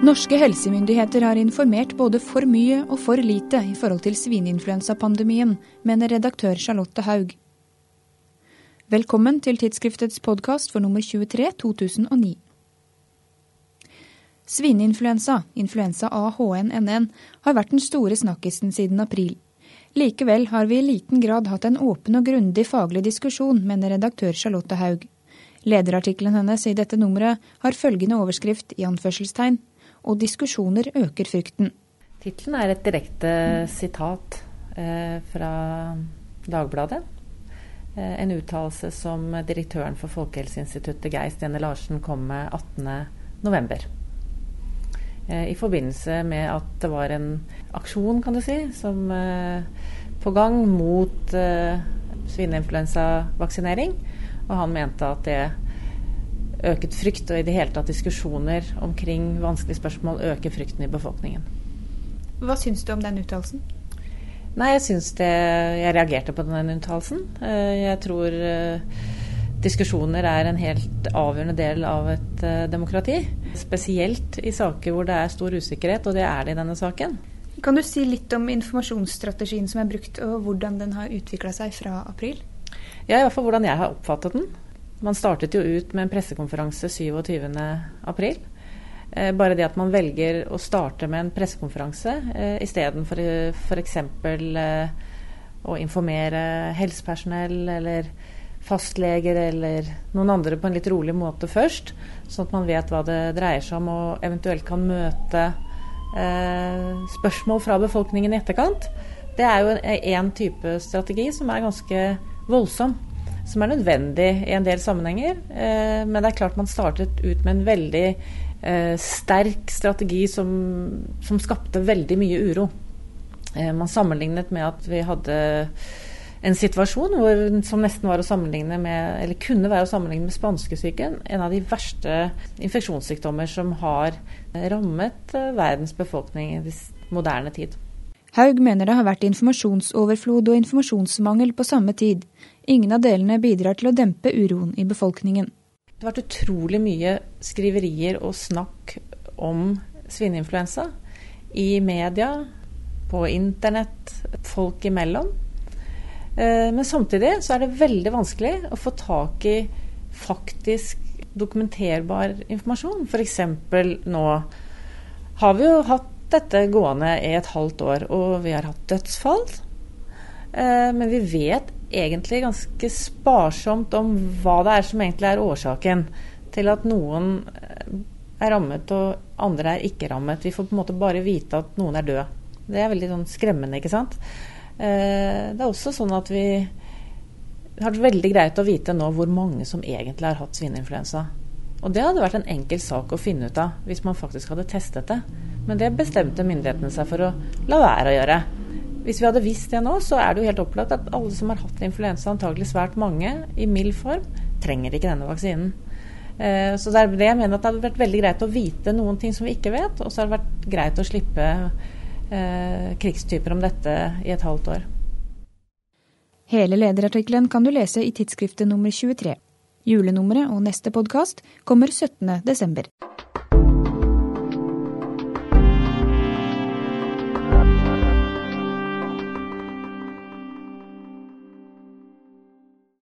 Norske helsemyndigheter har informert både for mye og for lite i forhold til svineinfluensapandemien, mener redaktør Charlotte Haug. Velkommen til tidsskriftets podkast for nummer 23 2009. Svineinfluensa, influensa A-HN-NN, har vært den store snakkisen siden april. Likevel har vi i liten grad hatt en åpen og grundig faglig diskusjon, mener redaktør Charlotte Haug. Lederartikkelen hennes i dette nummeret har følgende overskrift i anførselstegn og diskusjoner øker frykten. Tittelen er et direkte sitat eh, fra Dagbladet. Eh, en uttalelse som direktøren for Folkehelseinstituttet, Geir Stene Larsen, kom med 18.11. Eh, I forbindelse med at det var en aksjon, kan du si, som eh, på gang mot svineinfluensavaksinering. Og han mente at det øket frykt, og i det hele tatt diskusjoner omkring vanskelige spørsmål øker frykten i befolkningen. Hva syns du om den uttalelsen? Nei, jeg syns det Jeg reagerte på den uttalelsen. Eh, jeg tror eh, diskusjoner er en helt avgjørende del av et eh, demokrati. Spesielt i saker hvor det er stor usikkerhet, og det er det i denne saken. Kan du si litt om informasjonsstrategien som er brukt, og hvordan den har utvikla seg fra april? Ja, i hvert fall hvordan jeg har oppfattet den. Man startet jo ut med en pressekonferanse 27.4. Eh, bare det at man velger å starte med en pressekonferanse eh, istedenfor f.eks. Eh, å informere helsepersonell eller fastleger eller noen andre på en litt rolig måte først, sånn at man vet hva det dreier seg om og eventuelt kan møte spørsmål fra befolkningen i etterkant. Det er jo en type strategi som er ganske voldsom som er nødvendig i en del sammenhenger. Eh, men det er klart man startet ut med en veldig eh, sterk strategi som, som skapte veldig mye uro. Eh, man sammenlignet med at vi hadde en situasjon hvor, som nesten var å sammenligne med, eller kunne være å sammenligne med spanskesyken. En av de verste infeksjonssykdommer som har rammet verdens befolkning i moderne tid. Haug mener det har vært informasjonsoverflod og informasjonsmangel på samme tid. Ingen av delene bidrar til å dempe uroen i befolkningen. Det har vært utrolig mye skriverier og snakk om svineinfluensa. I media, på internett, folk imellom. Eh, men samtidig så er det veldig vanskelig å få tak i faktisk dokumenterbar informasjon. F.eks. nå har vi jo hatt dette gående i et halvt år, og vi har hatt dødsfall. Eh, men vi vet egentlig ganske sparsomt om hva det er som egentlig er årsaken til at noen eh, er rammet og andre er ikke rammet. Vi får på en måte bare vite at noen er død. Det er veldig sånn skremmende, ikke sant. Eh, det er også sånn at vi har det veldig greit å vite nå hvor mange som egentlig har hatt svineinfluensa. Og det hadde vært en enkel sak å finne ut av hvis man faktisk hadde testet det. Men det bestemte myndighetene seg for å la være å gjøre. Hvis vi hadde visst det nå, så er det jo helt opplagt at alle som har hatt influensa, antagelig svært mange, i mild form, trenger ikke denne vaksinen. Eh, så det er det jeg mener at det hadde vært veldig greit å vite noen ting som vi ikke vet, og så har det vært greit å slippe eh, krigstyper om dette i et halvt år. Hele lederartikkelen kan du lese i tidsskriftet nummer 23. Julenummeret og neste podkast kommer 17. desember.